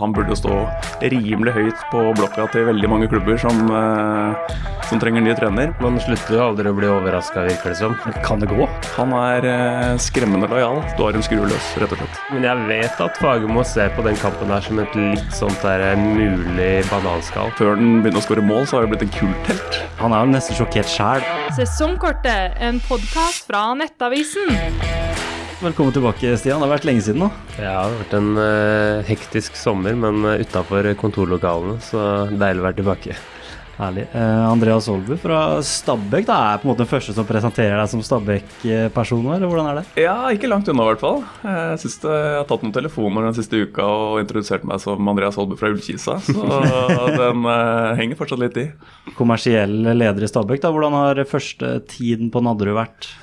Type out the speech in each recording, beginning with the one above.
Han burde stå rimelig høyt på blokka til veldig mange klubber som, eh, som trenger ny trener. Man slutter aldri å bli overraska, virker det som. Kan det gå? Han er eh, skremmende lojal. Du har en skru løs, rett og slett. Men jeg vet at Fagermo ser på den kampen der som et litt sånt der eh, mulig bananskall. Før den begynner å skåre mål, så har det blitt en kulthelt. Han er jo nesten sjokkert sjæl. Sesongkortet, en podkast fra Nettavisen. Velkommen tilbake, Stian. Det har vært lenge siden nå. Ja, det har vært en uh, hektisk sommer, men uh, utafor kontorlokalene, så deilig å være tilbake. Herlig. Uh, Andreas Olbu fra Stabæk da, er på en måte den første som presenterer deg som Stabæk-person, eller hvordan er det? Ja, ikke langt unna i hvert fall. Jeg synes det, jeg har tatt noen telefoner den siste uka og introdusert meg som Andreas Olbu fra Ullkisa, så den uh, henger fortsatt litt i. Kommersiell leder i Stabæk, da. Hvordan har første tiden på Nadderud vært?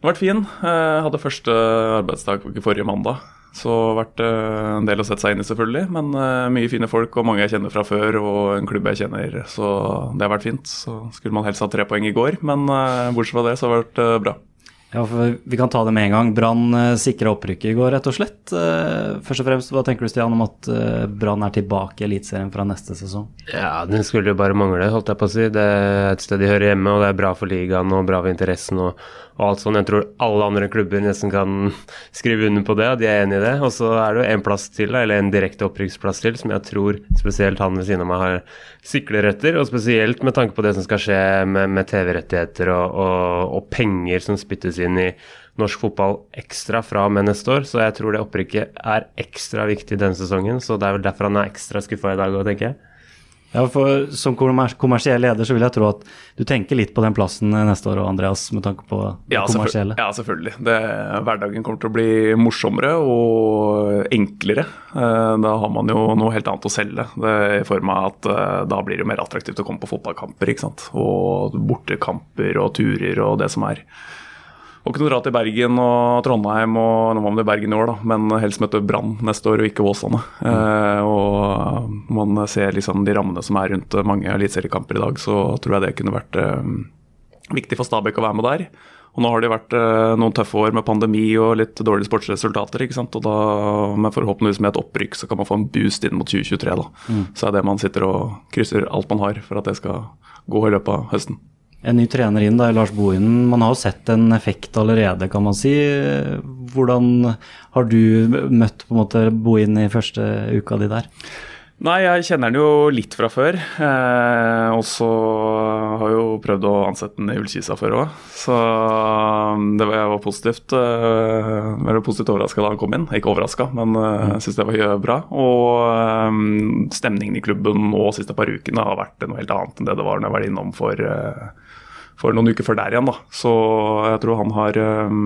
Den har vært fin. Jeg hadde første arbeidsdag forrige mandag. Så det har vært eh, en del å sette seg inn i, selvfølgelig. Men eh, mye fine folk og mange jeg kjenner fra før, og en klubb jeg kjenner. Så det har vært fint. Så skulle man helst ha tre poeng i går, men eh, bortsett fra det så har det vært bra. Ja, for Vi kan ta det med en gang. Brann sikra opprykket i går, rett og slett. Først og fremst, Hva tenker du Stian, om at Brann er tilbake i Eliteserien fra neste sesong? Ja, Den skulle jo bare mangle, holdt jeg på å si. Det er et sted de hører hjemme, og det er bra for ligaen og bra for interessen. og og alt sånt. Jeg tror alle andre klubber nesten kan skrive under på det, og de er enig i det. Og så er det jo en plass til, eller en direkte opprykksplass til, som jeg tror spesielt han ved siden av meg har sikler etter. Og spesielt med tanke på det som skal skje med, med TV-rettigheter og, og, og, penger som spyttes inn i norsk fotball ekstra fra og med neste år. Så jeg tror det opprykket er ekstra viktig denne sesongen. Så det er vel derfor han er ekstra skuffa i dag òg, tenker jeg. Ja, for Som kommersiell leder så vil jeg tro at du tenker litt på den plassen neste år, Andreas, med tanke på det ja, kommersielle. Ja, selvfølgelig. Det, hverdagen kommer til å bli morsommere og enklere. Eh, da har man jo noe helt annet å selge, det, i form av at eh, da blir det mer attraktivt å komme på fotballkamper. ikke sant? Og bortekamper og turer og det som er. Og kunne dra til Bergen og Trondheim, og nå var det Bergen i år, da, men helst møte Brann neste år og ikke Åsane. Mm. Eh, og man ser liksom de rammene som er rundt mange eliteseriekamper i dag, så tror jeg det kunne vært eh, viktig for Stabæk å være med der. Og nå har det vært eh, noen tøffe år med pandemi og litt dårlige sportsresultater. ikke sant? Og da, Men forhåpentligvis med et opprykk, så kan man få en boost inn mot 2023. da. Mm. Så er det man sitter og krysser alt man har for at det skal gå i løpet av høsten en ny trener inn, da, Lars Bohinen. Man har jo sett en effekt allerede, kan man si. Hvordan har du møtt på en måte Bohinen i første uka di der? Nei, jeg kjenner den jo litt fra før. Eh, og så har jeg jo prøvd å ansette den i Ullkisa før òg. Så um, det var, jeg var positivt eh, var positivt overraska da han kom inn. Ikke overraska, men eh, jeg mm. syns det var bra. Og eh, stemningen i klubben nå siste par ukene har vært noe helt annet enn det det var når jeg var innom for eh, for noen uker før der igjen. da. Så jeg tror han har um,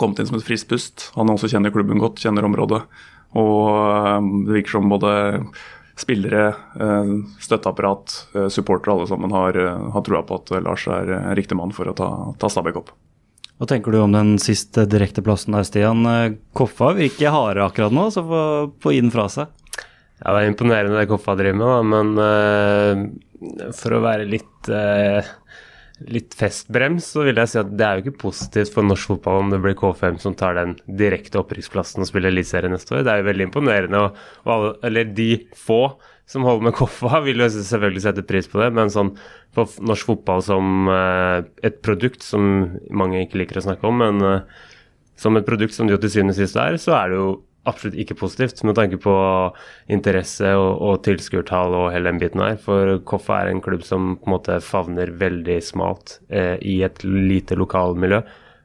kommet inn som et friskt pust. Han også kjenner klubben godt, kjenner området. Og um, det virker som både spillere, uh, støtteapparat, uh, supportere, alle sammen har, uh, har trua på at Lars er riktig mann for å ta, ta Stabæk opp. Hva tenker du om den siste direkteplassen der, Stian? Koffa virker harde akkurat nå, så få, få inn fra seg. Ja, det er imponerende det Koffa driver med, da, men for å være litt litt festbrems, så vil jeg si at det er jo ikke positivt for norsk fotball om det blir K5 som tar den direkte opprykksplassen og spiller Eliteserien neste år. Det er jo veldig imponerende. Og, og alle, eller de få som holder med Koffa, vil jo selvfølgelig sette pris på det, men sånn for norsk fotball som uh, et produkt som mange ikke liker å snakke om, men uh, som et produkt som jo til syvende og sist er, så er det jo absolutt ikke positivt med tanke på interesse og, og tilskuertall og hele den biten her. For Koffa er en klubb som på en måte favner veldig smalt eh, i et lite lokalmiljø.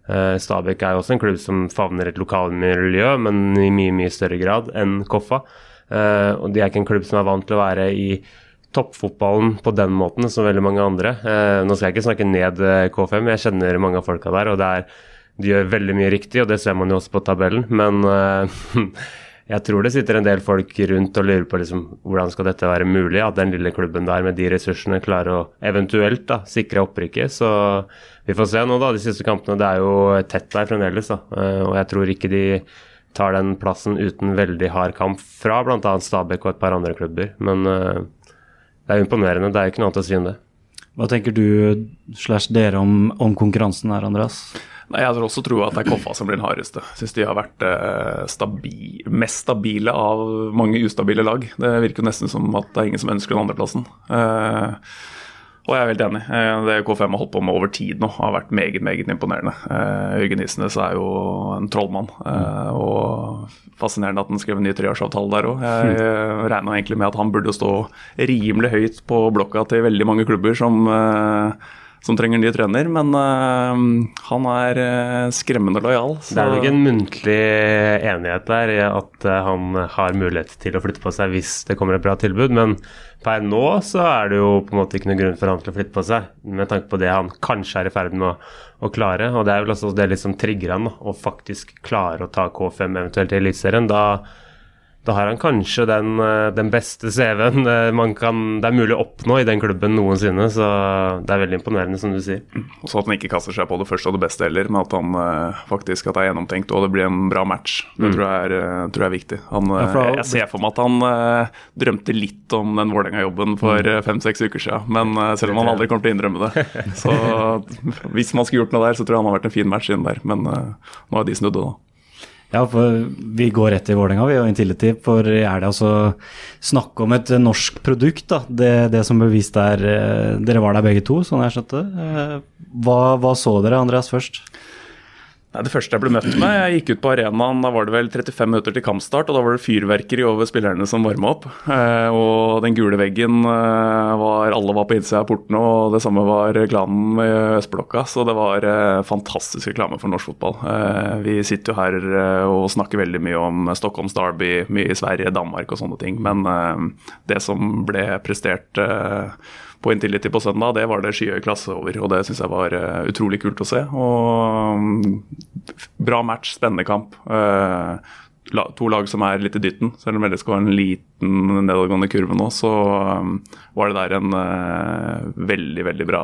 Eh, Stabæk er også en klubb som favner et lokalmiljø, men i mye mye større grad enn Koffa. Eh, og de er ikke en klubb som er vant til å være i toppfotballen på den måten som veldig mange andre. Eh, nå skal jeg ikke snakke ned eh, K5, jeg kjenner mange av folka der. og det er de gjør veldig mye riktig, og det ser man jo også på tabellen. Men uh, jeg tror det sitter en del folk rundt og lurer på liksom, hvordan skal dette være mulig. At den lille klubben der med de ressursene klarer å eventuelt da, sikre opprykket. Så vi får se nå, da. De siste kampene. Det er jo tett der fremdeles. da, uh, Og jeg tror ikke de tar den plassen uten veldig hard kamp fra bl.a. Stabæk og et par andre klubber. Men uh, det er imponerende. Det er jo ikke noe annet å si enn det. Hva tenker du slash dere om, om konkurransen her, Andreas? Nei, Jeg har også troa at det er Koffa som blir den hardeste. Syns de har vært eh, stabi mest stabile av mange ustabile lag. Det virker jo nesten som at det er ingen som ønsker den andreplassen. Eh, og jeg er helt enig. Eh, Det KFM har holdt på med over tid nå, har vært meget meget imponerende. Eh, Jørgen Isnes er jo en trollmann. eh, Og fascinerende at han skrev en ny treårsavtale der òg. Jeg eh, regner egentlig med at han burde stå rimelig høyt på blokka til veldig mange klubber som som trenger ny trener, men uh, han er uh, skremmende lojal. Det er nok en muntlig enighet der i at uh, han har mulighet til å flytte på seg hvis det kommer et bra tilbud, men per nå så er det jo på en måte ikke noen grunn for han til å flytte på seg, med tanke på det han kanskje er i ferd med å, å klare. Og det er vel også det som trigger han, å faktisk klare å ta K5 eventuelt i Eliteserien. Da, da har han kanskje den, eh, den beste CV-en eh, man kan, det er mulig å oppnå i den klubben noensinne, så det er veldig imponerende, som du sier. Og så at han ikke kaster seg på det første og det beste heller, men at han eh, faktisk at det er gjennomtenkt og det blir en bra match. Det tror, jeg er, tror jeg er viktig. Han, jeg ser for meg at han drømte litt om den Vålerenga-jobben for eh, fem-seks uker siden, men selv om han aldri kommer til å innrømme det. Så hvis man skulle gjort noe der, så tror jeg han har vært en fin match inn der, men nå har de snudd det, da. Ja, for vi går rett til Vålerenga, vi, og Intility. For i helga så snakke om et norsk produkt, da. Det, det som ble vist der eh, Dere var der begge to, sånn jeg skjønte det. Eh, Hva, hva så dere, Andreas, først? Nei, Det første jeg ble møtt med, jeg gikk ut på arenaen, da var det vel 35 minutter til kampstart, og da var det fyrverkeri over spillerne som varma opp. Eh, og den gule veggen eh, var Alle var på innsida av portene, og det samme var reklamen i Østblokka. Så det var eh, fantastisk reklame for norsk fotball. Vi sitter jo her og snakker veldig mye om Stockholms Derby, mye i Sverige, Danmark og sånne ting, men det som ble prestert på Intility på søndag, det var det skyhøy klasse over. Og det syns jeg var eh, utrolig kult å se. Og mm, bra match, spennende kamp. Eh, to lag som er litt i dytten. Selv om LSK være en liten nedadgående kurve nå, så um, var det der en eh, veldig, veldig bra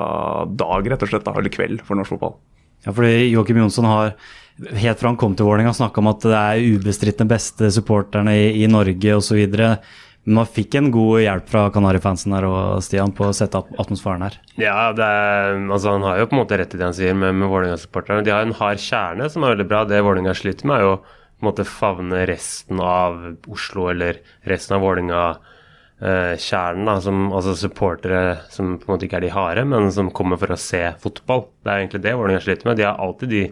dag, rett og slett. Eller kveld for norsk fotball. Ja, fordi Joakim Jonsson har helt fra han kom til Vålerenga snakka om at det er ubestridt den beste supporterne i, i Norge osv. Men man fikk en god hjelp fra Kanarifansen og Stian på å sette opp atmosfæren her. Ja, er, altså han har jo på en måte rett i det han sier med, med Vålerenga-supporterne. De har en hard kjerne som er veldig bra. Det Vålerenga sliter med, er jo på en favne resten av Oslo eller resten av Vålerenga-kjernen. da, som, altså supportere som på en måte ikke er de harde, men som kommer for å se fotball. Det er egentlig det Vålerenga sliter med. De har alltid de,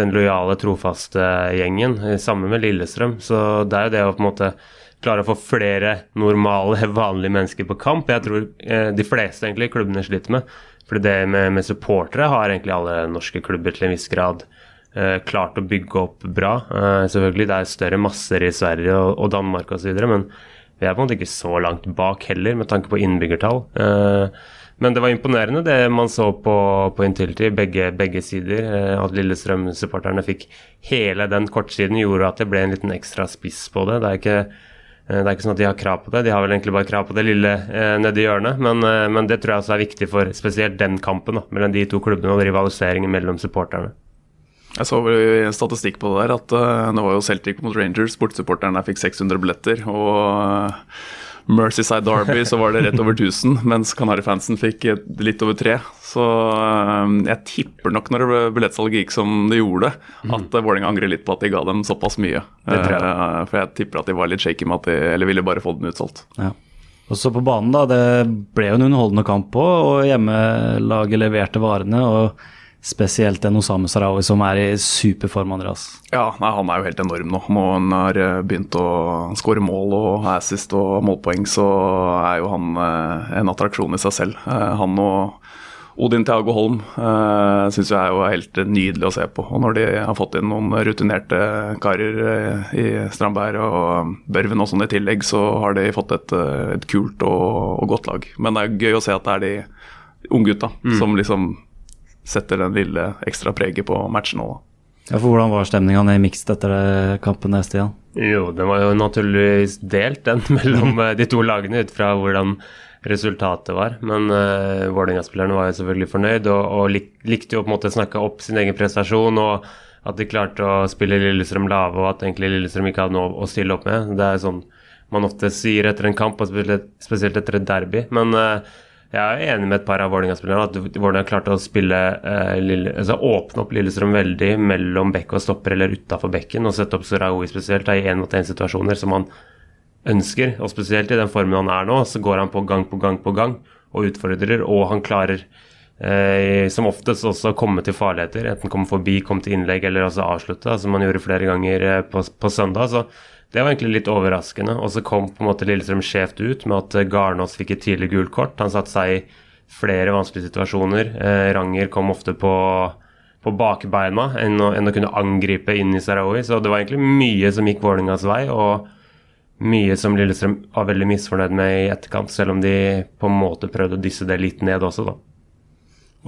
den lojale, trofaste gjengen, sammen med Lillestrøm. Så det er jo det å på en måte klare å få flere normale, vanlige mennesker på kamp. Jeg tror eh, de fleste egentlig klubbene sliter med. For det med, med supportere har egentlig alle norske klubber til en viss grad eh, klart å bygge opp bra. Eh, selvfølgelig, det er større masser i Sverige og, og Danmark osv., men vi er på en måte ikke så langt bak heller, med tanke på innbyggertall. Eh, men det var imponerende det man så på, på Intility, begge, begge sider. Eh, at Lillestrøm-supporterne fikk hele den kortsiden, gjorde at det ble en liten ekstra spiss på det. Det er ikke Det er ikke sånn at de har krav på det, de har vel egentlig bare krav på det lille eh, nedi hjørnet. Men, eh, men det tror jeg også er viktig for spesielt den kampen da, mellom de to klubbene og rivaliseringen mellom supporterne. Jeg så vel statistikk på det der at uh, det var jo Celtic mot Rangers. sportssupporterne fikk 600 billetter. Og uh, Mercyside Derby så var det rett over 1000, mens Kanarifansen fikk litt over tre. Så uh, jeg tipper nok når billettsalget gikk som det gjorde, at uh, Vålerenga angrer litt på at de ga dem såpass mye. Jeg. For jeg tipper at de var litt shaky med at de eller ville bare få den utsolgt. Ja. Og så på banen, da. Det ble jo en underholdende kamp òg, og hjemmelaget leverte varene. og Spesielt den Osame Sarawi som er i superform, Andreas. Ja, nei, han er jo helt enorm nå. Når han har eh, begynt å skåre mål og assist og målpoeng, så er jo han eh, en attraksjon i seg selv. Eh, han og Odin Thiago Holm uh, syns jeg er jo helt nydelig å se på. Og når de har fått inn noen rutinerte karer i Strandberg og Børven og sånn i tillegg, så har de fått et, et kult og, og godt lag. Men det er gøy å se at det er de unggutta som liksom setter den lille ekstra preget på matchen òg. Ja, for Hvordan var stemninga i mixed etter kampen, neste Stian? Jo, den var jo naturligvis delt, den, mellom eh, de to lagene ut fra hvordan resultatet var. Men uh, Vålerenga-spillerne var jo selvfølgelig fornøyd og, og lik, likte jo på en måte å snakke opp sin egen prestasjon. og at de klarte å spille Lillestrøm lave, og at egentlig Lillestrøm ikke hadde noe å stille opp med. Det er sånn man ofte sier etter en kamp, og spesielt etter et derby. Men uh, jeg er enig med et par av Vålerenga-spillerne at Vålerenga klarte å spille eh, Lille, altså åpne opp Lillestrøm veldig mellom bekk og stopper eller utafor bekken, og sette opp Soraoui spesielt i én-mot-én-situasjoner som han ønsker. Og spesielt i den formen han er nå, så går han på gang på gang på gang og utfordrer, og han klarer eh, som oftest også å komme til farligheter. Enten komme forbi, komme til innlegg eller også avslutte, som han gjorde flere ganger eh, på, på søndag. så det var egentlig litt overraskende. Og så kom på en måte Lillestrøm skjevt ut med at eh, Garnås fikk et tidlig gult kort. Han satte seg i flere vanskelige situasjoner. Eh, Ranger kom ofte på, på bakbeina enn å, enn å, kunne angripe inn i Sarawi. Så det var egentlig mye som gikk Vålerengas vei, og mye som Lillestrøm var veldig misfornøyd med i etterkant, selv om de på en måte prøvde å dysse det litt ned også, da.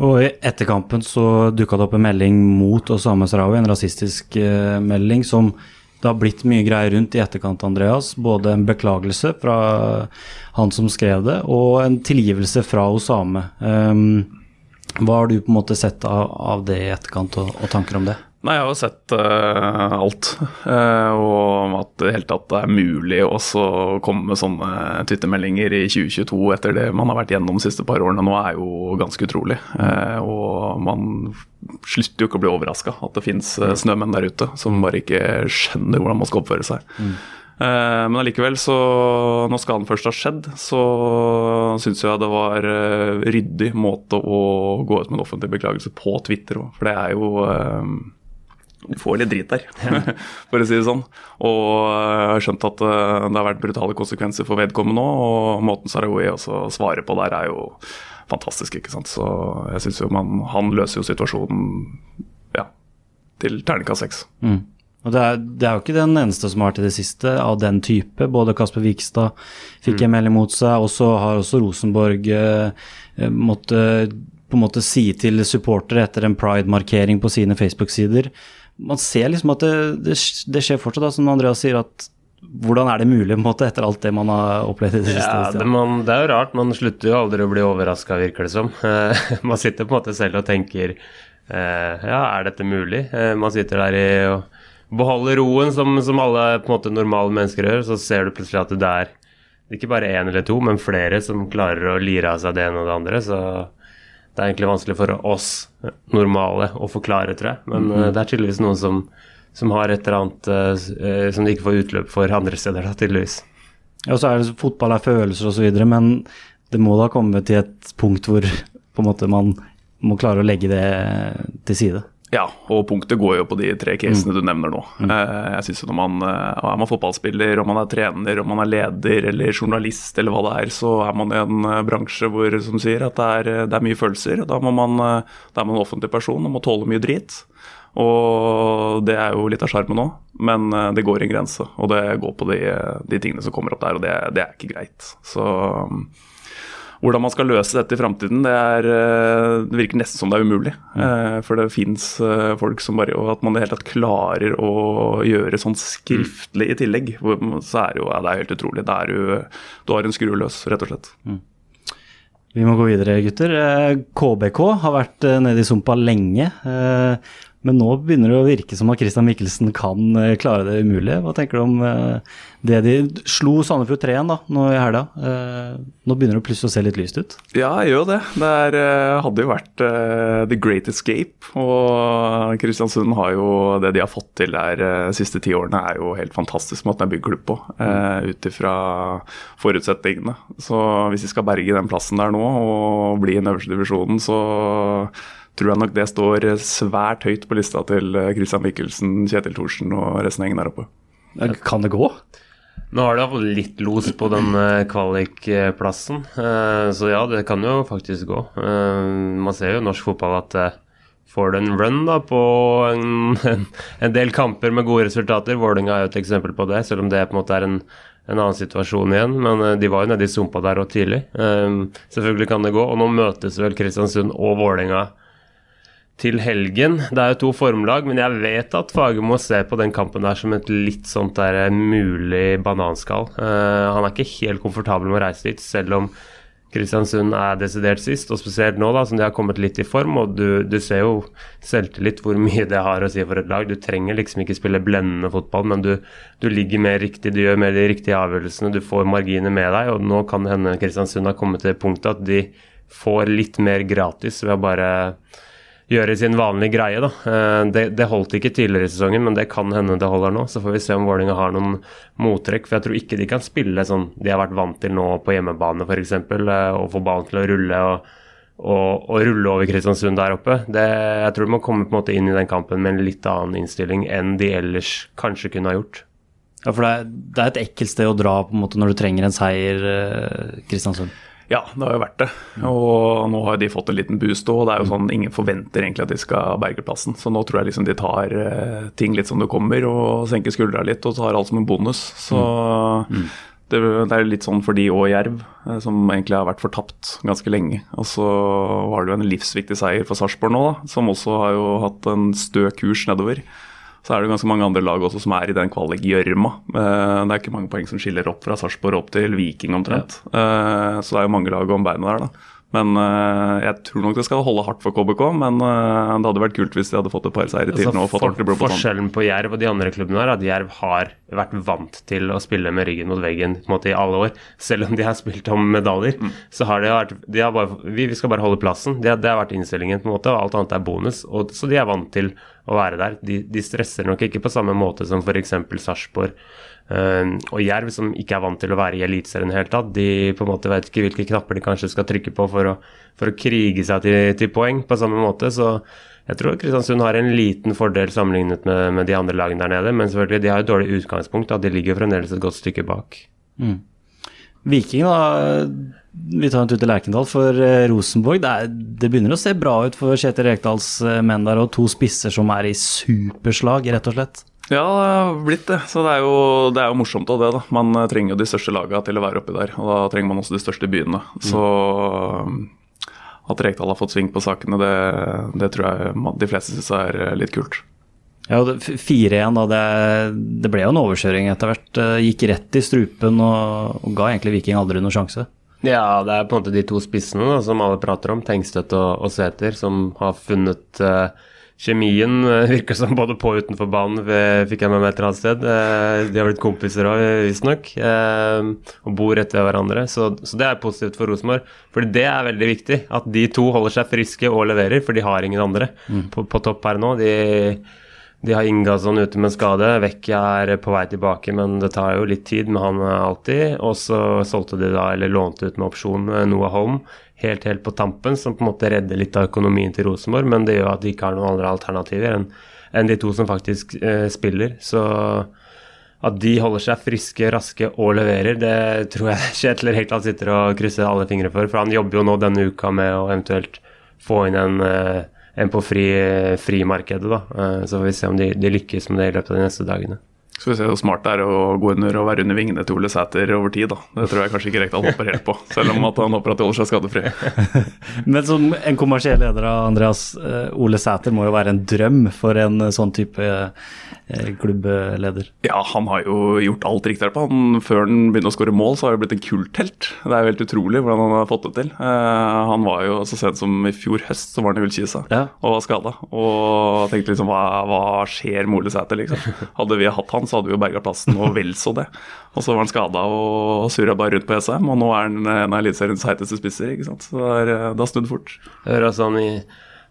Og i etterkampen så dukka det opp en melding mot Osama Sarawi, en rasistisk eh, melding som det har blitt mye greier rundt i etterkant, Andreas. Både en beklagelse fra han som skrev det, og en tilgivelse fra Osame. Um, hva har du på en måte sett av, av det i etterkant, og, og tanker om det? Nei, jeg har jo sett uh, alt. Uh, og at det hele tatt er mulig også å komme med sånne twittermeldinger i 2022 etter det man har vært gjennom de siste par årene nå, er jo ganske utrolig. Uh, og man slutter jo ikke å bli overraska at det fins snømenn der ute som bare ikke skjønner hvordan man skal oppføre seg. Mm. Men allikevel, så når skaden først har skjedd, så syns jeg det var ryddig måte å gå ut med en offentlig beklagelse på Twitter òg. For det er jo får litt drit der, for å si det sånn. Og jeg har skjønt at eh, det har vært brutale konsekvenser for vedkommende nå, og måten Sarawi også svarer på der, er jo fantastisk, ikke sant. Så jeg syns jo man Han løser jo situasjonen ja, til terningkast seks. Mm. Og det er, det er, jo ikke den eneste som har vært i det siste av den type. Både Kasper Vikstad fikk en melding mot seg, og så har også Rosenborg eh, eh måtte på en måte si til supportere etter en pride-markering på sine Facebook-sider man ser liksom at det, det, det skjer fortsatt, da, som Andreas sier, at hvordan er det mulig måte, etter alt det man har opplevd i det siste? Ja, det, man, det, er jo rart. Man slutter jo aldri å bli overraska, virker det som. man sitter på en måte selv og tenker eh, ja, er dette mulig? Eh, man sitter der i og beholder roen, som, som, alle på en måte normale mennesker gjør. Så ser du plutselig at det er ikke bare én eller to, men flere som klarer å lire av seg det ene og det andre. Så det er egentlig vanskelig for oss normale å forklare, tror jeg. Men mm -hmm. det er tydeligvis noen som, som, har et eller annet uh, som de ikke får utløp for andre steder, da, tydeligvis. Ja, så er det fotball er følelser osv., men det må da komme til et punkt hvor på en måte man må klare å legge det til side. Ja, og punktet går jo på de tre casene mm. du nevner nå. Mm. Eh, jeg synes når man eh, Er man fotballspiller, om man er trener, om man er leder eller journalist eller hva det er, så er man i en eh, bransje hvor som sier at det er, det er mye følelser. Da, må man, da er man en offentlig person og må tåle mye drit. Og det er jo litt av sjarmen òg, men det går en grense. Og det går på de, de tingene som kommer opp der, og det, det er ikke greit. Så hvordan man skal løse dette i framtiden, det, eh, det, virker nesten som det er umulig. Mm. For det fins eh, folk som bare Og at man i det hele tatt klarer å gjøre sånn skriftlig i tillegg, så er det jo ja, det er helt utrolig. Det er jo, du har en skrue løs, rett og slett. Mm. Vi må gå videre, gutter. KBK har vært nede i sumpa lenge. Men nå begynner det å virke som at Christian Mikkelsen kan uh, klare det umulige. Hva tenker du om uh, det de slo Sandefjord 3 igjen da, nå i helga? Uh, nå begynner det plutselig å se litt lyst ut? Ja, jeg gjør det. Det er, hadde jo vært the great escape. Og Kristiansund har jo det de har fått til der de siste ti årene, er jo helt fantastisk måten de bygd klubb på. Uh, Ut ifra forutsetningene. Så hvis de skal berge den plassen der nå og bli i den øverste divisjonen, så tror jeg nok det står svært høyt på lista til eh, Christian Michelsen, Kjetil Thorsen og resten av gjengen der oppe. Kan det gå? Nå har det iallfall litt los på den eh, kvalikplassen, eh, så ja, det kan jo faktisk gå. Man ser jo i norsk fotball at får du en run da på en, en del kamper med gode resultater. Vålerenga er jo et eksempel på det, selv om det på en måte er en, en annen situasjon igjen. Men de var jo nede i sumpa der òg tidlig. Selvfølgelig kan det gå. Og nå møtes vel Kristiansund og Vålerenga til helgen. Det er jo to formlag, men jeg vet at Fagermo ser på den kampen der som et litt sånt der mulig bananskall. Uh, han er ikke helt komfortabel med å reise dit, selv om Kristiansund er desidert sist, og spesielt nå da, som de har kommet litt i form. og Du, du ser jo selvtillit hvor mye det har å si for et lag. Du trenger liksom ikke spille blendende fotball, men du, du ligger mer riktig, du gjør mer de riktige avgjørelsene, du får marginer med deg. og Nå kan det hende Kristiansund har kommet til punktet at de får litt mer gratis ved å bare gjøre sin vanlige greie. da. Eh, det, det, holdt ikke tidligere i sesongen, men det kan hende det holder nå. Så får vi se om Vålerenga har noen mottrekk. For jeg tror ikke de kan spille sånn de har vært vant til nå på hjemmebane f.eks. Eh, og få ballen til å rulle og, og, og, rulle over Kristiansund der oppe. Det, jeg tror de må komme på en måte inn i den kampen med en litt annen innstilling enn de ellers kanskje kunne ha gjort. Ja, for det er, det er et ekkelt sted å dra på en måte når du trenger en seier, eh, Kristiansund. Ja, det har jo vært det. Og nå har de fått en liten boost òg. Det er jo sånn ingen forventer egentlig at de skal berge plassen. Så nå tror jeg liksom de tar uh, ting litt som det kommer, og senker skuldra litt og tar alt som en bonus. Så mm. Mm. Det, det, er litt sånn for de og Jerv, uh, som egentlig har vært fortapt ganske lenge. Og så var det jo en livsviktig seier for Sarpsborg nå, da, som også har jo hatt en stø kurs nedover. Så er det ganske mange andre lag også som er i den kvalikgjørma. Eh, det er ikke mange poeng som skiller opp fra Sarpsborg opp til Viking omtrent. Ja. Så det er jo mange lag om beina der, da. Men uh, jeg tror nok det skal holde hardt for KBK. Men uh, det hadde vært kult hvis de hadde fått et par seire til altså, nå. For, for, forskjellen på Jerv og de andre klubbene er at Jerv har vært vant til å spille med ryggen mot veggen på en måte i alle år. Selv om de har spilt om medaljer, mm. så har det vært de har bare, vi, vi, skal bare holde plassen. Det, det, har vært innstillingen, på en måte, og alt annet er bonus. Og, så de er vant til å være der. De, de stresser nok ikke på samme måte som f.eks. Sarpsborg og Jerv, som ikke er vant til å være i Eliteserien i det hele tatt, de på en måte vet ikke hvilke knapper de kanskje skal trykke på for å, for å krige seg til, til, poeng på samme måte. Så jeg tror Kristiansund har en liten fordel sammenlignet med, med, de andre lagene der nede. Men selvfølgelig, de har et dårlig utgangspunkt. Da. De ligger fremdeles et godt stykke bak. Mm. Viking, da. Vi tar en tur til Lerkendal for eh, Rosenborg. Det, er, det, begynner å se bra ut for Kjetil Rekdals eh, menn der, og to spisser som er i superslag, rett og slett. Ja, det har blitt det. Så det er jo, det er jo morsomt av det. da. Man eh, trenger jo de største lagene til å være oppi der. Og da trenger man også de største byene. Så eh, at Rekdal har fått sving på sakene, det, det tror jeg de fleste syns er eh, litt kult. Ja, 4-1, da. Det, det, ble jo en overkjøring etter hvert. Gikk rett i strupen og, og ga egentlig Viking aldri noen sjanse. Ja, det er på en måte de to spissene da, som alle prater om, Tengstedt og, og Sæter, som har funnet uh, Kjemien eh, virker som både på og utenfor banen, fikk jeg med meg et eller annet sted. Eh, de har blitt kompiser òg, visstnok, eh, og bor rett ved hverandre. Så, så, det er positivt for Rosenborg. For det er veldig viktig at de to holder seg friske og leverer, for de har ingen andre mm. på, på, topp her nå. De, de har Ingasson ute med skade. Vecchia er på vei tilbake, men det tar jo litt tid med han alltid. Og så solgte de da, eller lånte ut med opsjon Noah Holm helt, helt på tampen, som på en måte redder litt av økonomien til Rosenborg, men det gjør at de ikke har noen andre alternativer enn en de to som faktisk eh, spiller. Så at de holder seg friske, raske og leverer, det tror jeg Kjetil Rekdal sitter og krysser alle fingre for. For han jobber jo nå denne uka med å eventuelt få inn en, eh, en på fri, markedet. da. Eh, så får vi se om de, de lykkes med det i løpet av de neste dagene. Skal vi se hvor smart det er å gå under og være under vingene til Ole Sæter over tid. da. Det tror jeg kanskje ikke Rekdal hopper helt på, selv om at han håper at de holder seg skadefri. Men som en kommersiell leder av Andreas, eh, Ole Sæter må jo være en drøm for en eh, sånn type eh, klubbleder? Ja, han har jo gjort alt riktig her på. Han, før han begynte å skåre mål, så har han blitt en kulthelt. Det er jo helt utrolig hvordan han har fått det til. Han var jo så sent som i fjor høst, så var han i Ullkisa ja. og var skada. Og tenkte liksom hva, hva skjer med Ole Sæter, liksom. Hadde vi hatt han så hadde vi jo berga plassen, og vel så det. Og så var han skada og surra bare rundt på SM, og nå er han en av eliteseriens heiteste spisser. ikke sant? Så det har snudd fort. Hører altså han, i,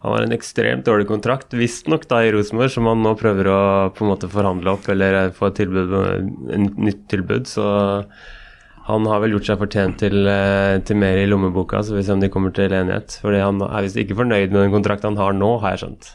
han har en ekstremt dårlig kontrakt, visstnok i Rosenborg, som han nå prøver å på en måte forhandle opp eller få et tilbud, en nytt tilbud. så han har vel gjort seg fortjent til, eh, til, mer i lommeboka, så vi ser om de kommer til enighet. Fordi han er visst ikke fornøyd med den kontrakten han har nå, har jeg skjønt.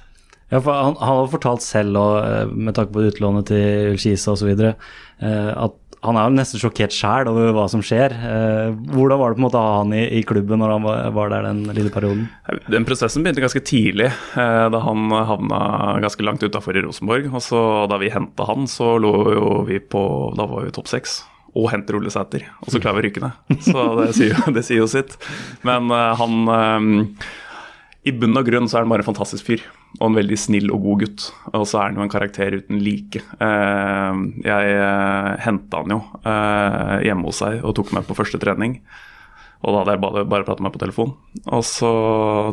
Ja, for han, han har fortalt selv, og, eh, med tanke på utlånet til Ullkisa osv., eh, at han er jo nesten sjokkert sjæl over hva som skjer. Eh, hvordan var det på en måte å ha han i, i, klubben når han var, der den lille perioden? Den prosessen begynte ganske tidlig, da han havna ganske langt utafor i Rosenborg. Og så Da vi henta han, så lå jo vi på Da var vi topp seks og henter Ole Sæter. Og så klarer vi å ryke ned. Så det sier, det sier jo sitt. Men han i bunn og grunn så er han bare en fantastisk fyr. Og en veldig snill og god gutt. Og så er han jo en karakter uten like. Eh, jeg eh, henta han jo eh, hjemme hos seg og tok meg på første trening. Og da hadde jeg bare, bare pratet med meg på telefon. Og så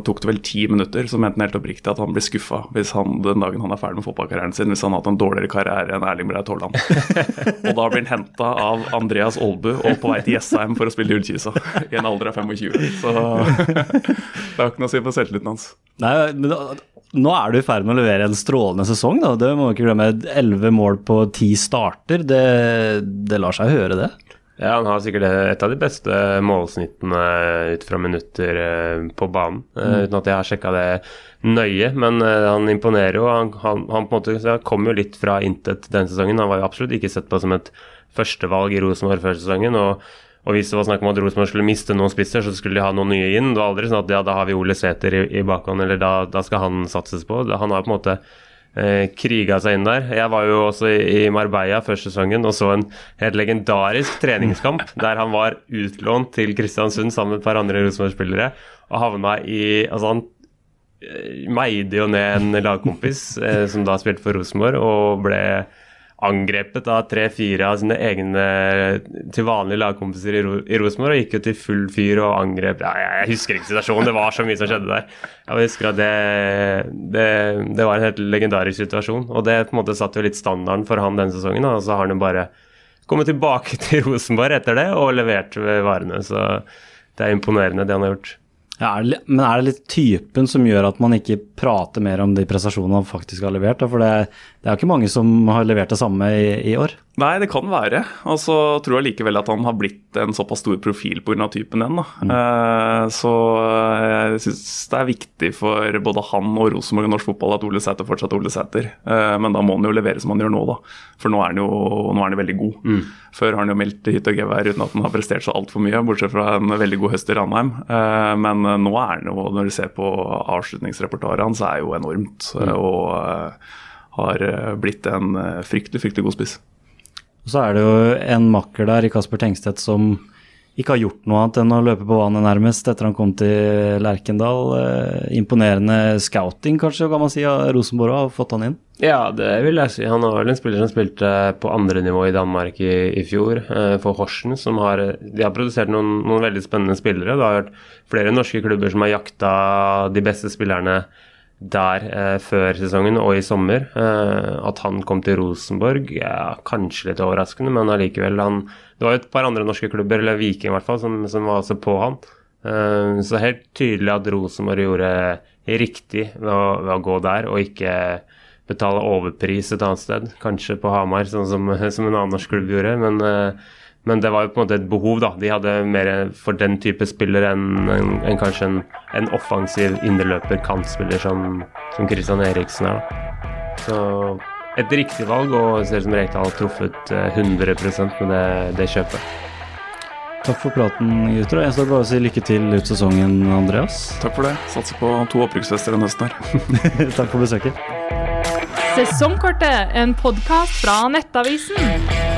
tok det vel ti minutter, så mente han helt oppriktig at han blir skuffa hvis han den dagen han er ferdig med fotballkarrieren sin, hvis han har hatt en dårligere karriere enn Erling Breit Haaland. og da blir han henta av Andreas Aalbu og på vei til Jessheim for å spille i Ullkisa i en alder av 25. Så det har ikke noe å si på selvtilliten hans. Nei, men da, nå er du i ferd med å levere en strålende sesong. da. Det må ikke glemme. Elleve mål på ti starter. Det, det lar seg høre, det. Ja, han har sikkert et av de beste målsnittene ut fra minutter eh, på banen. Mm. Uten at jeg har sjekka det nøye, men eh, han imponerer jo. Han, han, han på en måte kom jo litt fra intet denne sesongen. Han var jo absolutt ikke sett på som et førstevalg i Rosenborg før sesongen. og og hvis det var snakk om at Rosenborg skulle miste noen spisser, så skulle de ha noen nye inn. Det var aldri sånn at ja, da har vi Ole Sæter i, i bakhånd, eller da, da, skal han satses på. Han har på en måte eh, kriga seg inn der. Jeg var jo også i, i Marbella første sesongen og så en helt legendarisk treningskamp der han var utlånt til Kristiansund sammen med et par andre Rosenborg-spillere og havna i Altså, han eh, meide jo ned en lagkompis eh, som da spilte for Rosenborg, og ble angrepet av tre-fire av sine egne til vanlige lagkompiser i, Ro i Rosenborg og gikk jo til full fyr og angrep ja, Jeg husker ikke situasjonen, det var så mye som skjedde der. Jeg husker at det, det, det var en helt legendarisk situasjon. Og det på en måte satte jo litt standarden for han denne sesongen. Og så har han jo bare kommet tilbake til Rosenborg etter det og levert varene. Så det er imponerende, det han har gjort. Ja, er det, men er det litt typen som gjør at man ikke prater mer om de prestasjonene han faktisk har levert? For det, det er jo ikke mange som har levert det samme i, i år. Nei, det kan være. Og så tror jeg likevel at han har blitt en såpass stor profil pga. typen igjen. Mm. Uh, så jeg syns det er viktig for både han og Rosenborg og norsk fotball at Ole Sæter fortsatt er Ole Sæter. Uh, men da må han jo levere som han gjør nå, da. For nå er han jo, nå er han jo veldig god. Mm. Før har han jo meldt hytt og gevær uten at han har prestert så altfor mye, bortsett fra en veldig god høst i Ranheim. Uh, men nå er han jo, når du ser på avslutningsrepertoaret hans, er jo enormt. Mm. og har blitt en fryktelig, fryktelig god spiss. Og så er det jo en makker der i Kasper Tengstedt som ikke har gjort noe annet enn å løpe på vannet nærmest etter han kom til Lerkendal. Eh, imponerende scouting, kanskje, kan man si, av Rosenborg har fått han inn? Ja, det vil jeg si. Han var vel en spiller som spilte på andre nivå i Danmark i, i fjor, eh, for Horsen. som har, De har produsert noen, noen, veldig spennende spillere. Det har vært flere norske klubber som har jakta de beste spillerne der eh, før sesongen og i sommer. Eh, at han kom til Rosenborg, ja, kanskje litt overraskende, men allikevel. Han, det var jo et par andre norske klubber, eller Viking i hvert fall, som, som var også på han. Eh, så helt tydelig at Rosenborg gjorde riktig ved å, ved å, gå der, og ikke betale overpris et annet sted. Kanskje på Hamar, sånn som, som en annen norsk klubb gjorde. men eh, men det var jo på en måte et behov, da. De hadde mer for den type spiller enn en, en, kanskje en, en offensiv indreløper, kantspiller som, som Christian Eriksen er. da. Så et riktig valg, og ser ut som Rekdal har truffet 100 eh, med det, det kjøpet. Takk for praten, gutter. Jeg står bare og si lykke til ut sesongen, Andreas. Takk for det. Satser på to oppbruksfester denne høsten her. Takk for besøket. Sesongkortet, en podkast fra Nettavisen.